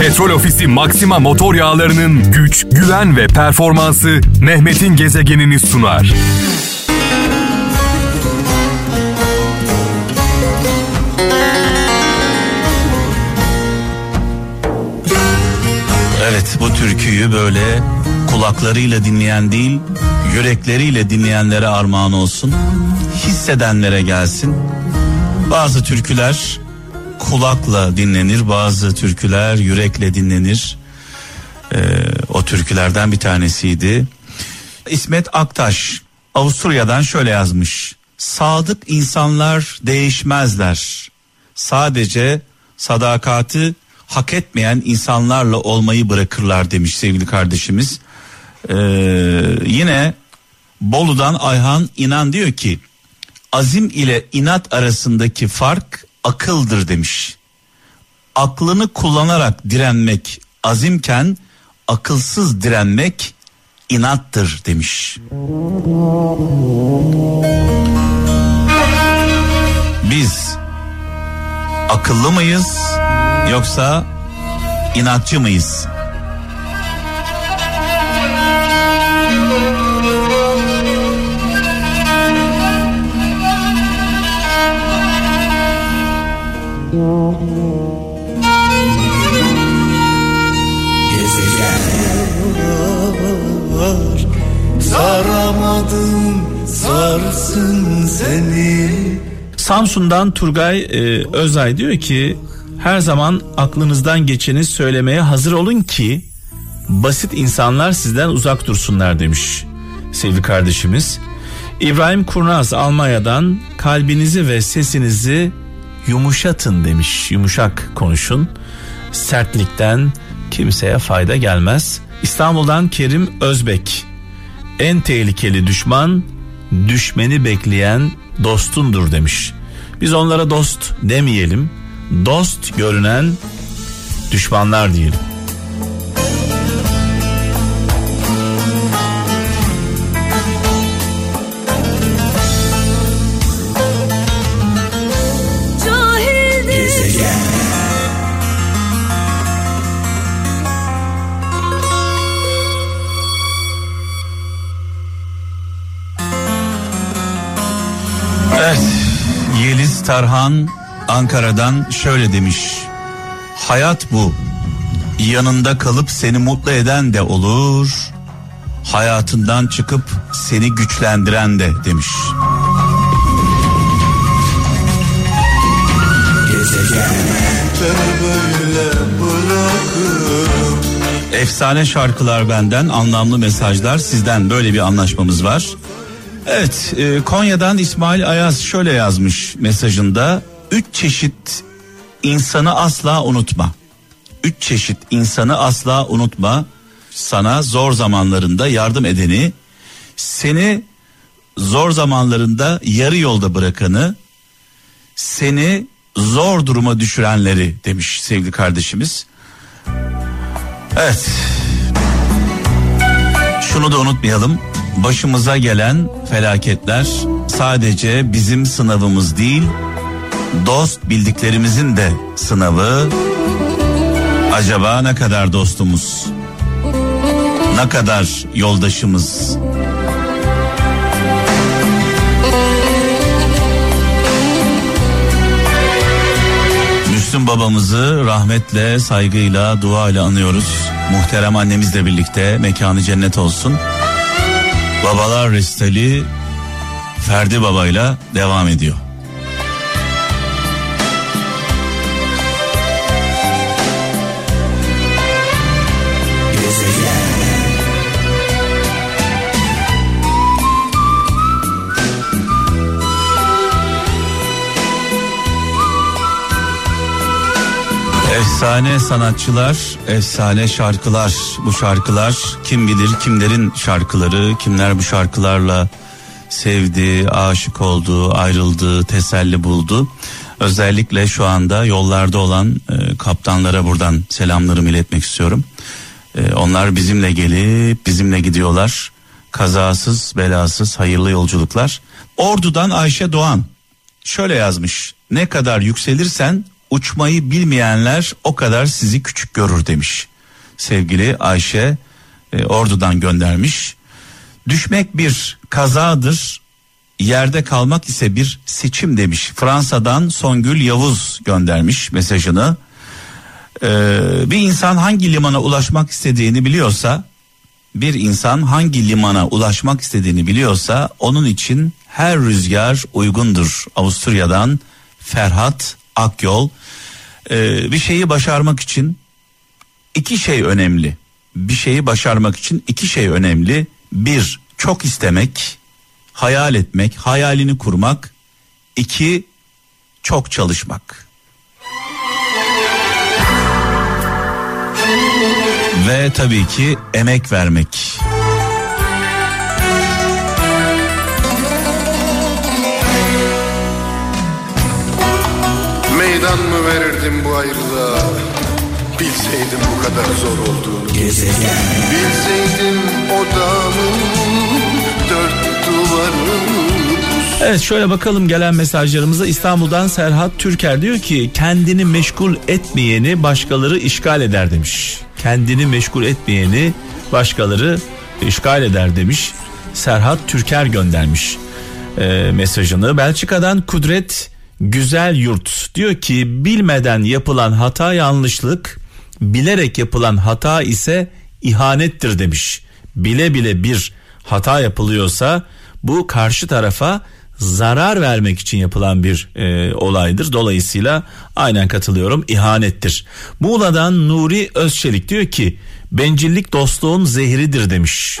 Petrol Ofisi Maxima motor yağlarının güç, güven ve performansı Mehmet'in gezegenini sunar. Evet bu türküyü böyle kulaklarıyla dinleyen değil yürekleriyle dinleyenlere armağan olsun. Hissedenlere gelsin. Bazı türküler kulakla dinlenir bazı türküler yürekle dinlenir. Ee, o türkülerden bir tanesiydi. İsmet Aktaş Avusturya'dan şöyle yazmış. Sadık insanlar değişmezler. Sadece sadakati hak etmeyen insanlarla olmayı bırakırlar demiş sevgili kardeşimiz. Ee, yine Bolu'dan Ayhan İnan diyor ki azim ile inat arasındaki fark akıldır demiş. Aklını kullanarak direnmek azimken akılsız direnmek inattır demiş. Biz akıllı mıyız yoksa inatçı mıyız? Saramadım sarsın seni Samsun'dan Turgay e, Özay diyor ki her zaman aklınızdan geçeni söylemeye hazır olun ki basit insanlar sizden uzak dursunlar demiş sevgili kardeşimiz. İbrahim Kurnaz Almanya'dan kalbinizi ve sesinizi yumuşatın demiş. Yumuşak konuşun. Sertlikten kimseye fayda gelmez. İstanbul'dan Kerim Özbek. En tehlikeli düşman düşmeni bekleyen dostundur demiş. Biz onlara dost demeyelim. Dost görünen düşmanlar diyelim. Tarhan Ankara'dan şöyle demiş. Hayat bu. Yanında kalıp seni mutlu eden de olur. Hayatından çıkıp seni güçlendiren de demiş. Efsane şarkılar benden, anlamlı mesajlar sizden böyle bir anlaşmamız var. Evet, e, Konya'dan İsmail Ayaz şöyle yazmış mesajında. Üç çeşit insanı asla unutma. Üç çeşit insanı asla unutma. Sana zor zamanlarında yardım edeni, seni zor zamanlarında yarı yolda bırakanı, seni zor duruma düşürenleri demiş sevgili kardeşimiz. Evet. Şunu da unutmayalım. Başımıza gelen felaketler sadece bizim sınavımız değil, dost bildiklerimizin de sınavı. Acaba ne kadar dostumuz? Ne kadar yoldaşımız? Müslüm babamızı rahmetle, saygıyla, duayla anıyoruz. Muhterem annemizle birlikte mekanı cennet olsun. Babalar Restali Ferdi Baba'yla devam ediyor. Efsane sanatçılar, efsane şarkılar. Bu şarkılar kim bilir kimlerin şarkıları, kimler bu şarkılarla sevdi, aşık oldu, ayrıldı, teselli buldu. Özellikle şu anda yollarda olan e, kaptanlara buradan selamlarımı iletmek istiyorum. E, onlar bizimle gelip bizimle gidiyorlar. Kazasız, belasız, hayırlı yolculuklar. Ordu'dan Ayşe Doğan şöyle yazmış. Ne kadar yükselirsen uçmayı bilmeyenler o kadar sizi küçük görür demiş. Sevgili Ayşe e, Ordu'dan göndermiş. Düşmek bir kazadır, yerde kalmak ise bir seçim demiş. Fransa'dan Songül Yavuz göndermiş mesajını. Ee, bir insan hangi limana ulaşmak istediğini biliyorsa, bir insan hangi limana ulaşmak istediğini biliyorsa onun için her rüzgar uygundur. Avusturya'dan Ferhat Akyol. Ee, bir şeyi başarmak için iki şey önemli. Bir şeyi başarmak için iki şey önemli. Bir, çok istemek, hayal etmek, hayalini kurmak. İki, çok çalışmak. Ve tabii ki emek vermek. Meydan mı verirdim bu ayrılığa Bilseydim bu kadar zor olduğunu Bilseydim odamın dört duvarı Evet şöyle bakalım gelen mesajlarımıza İstanbul'dan Serhat Türker diyor ki kendini meşgul etmeyeni başkaları işgal eder demiş. Kendini meşgul etmeyeni başkaları işgal eder demiş. Serhat Türker göndermiş e, mesajını. Belçika'dan Kudret Güzel Yurt diyor ki bilmeden yapılan hata yanlışlık, bilerek yapılan hata ise ihanettir demiş. Bile bile bir hata yapılıyorsa bu karşı tarafa zarar vermek için yapılan bir e, olaydır. Dolayısıyla aynen katılıyorum ihanettir. Muğla'dan Nuri Özçelik diyor ki bencillik dostluğun zehridir demiş.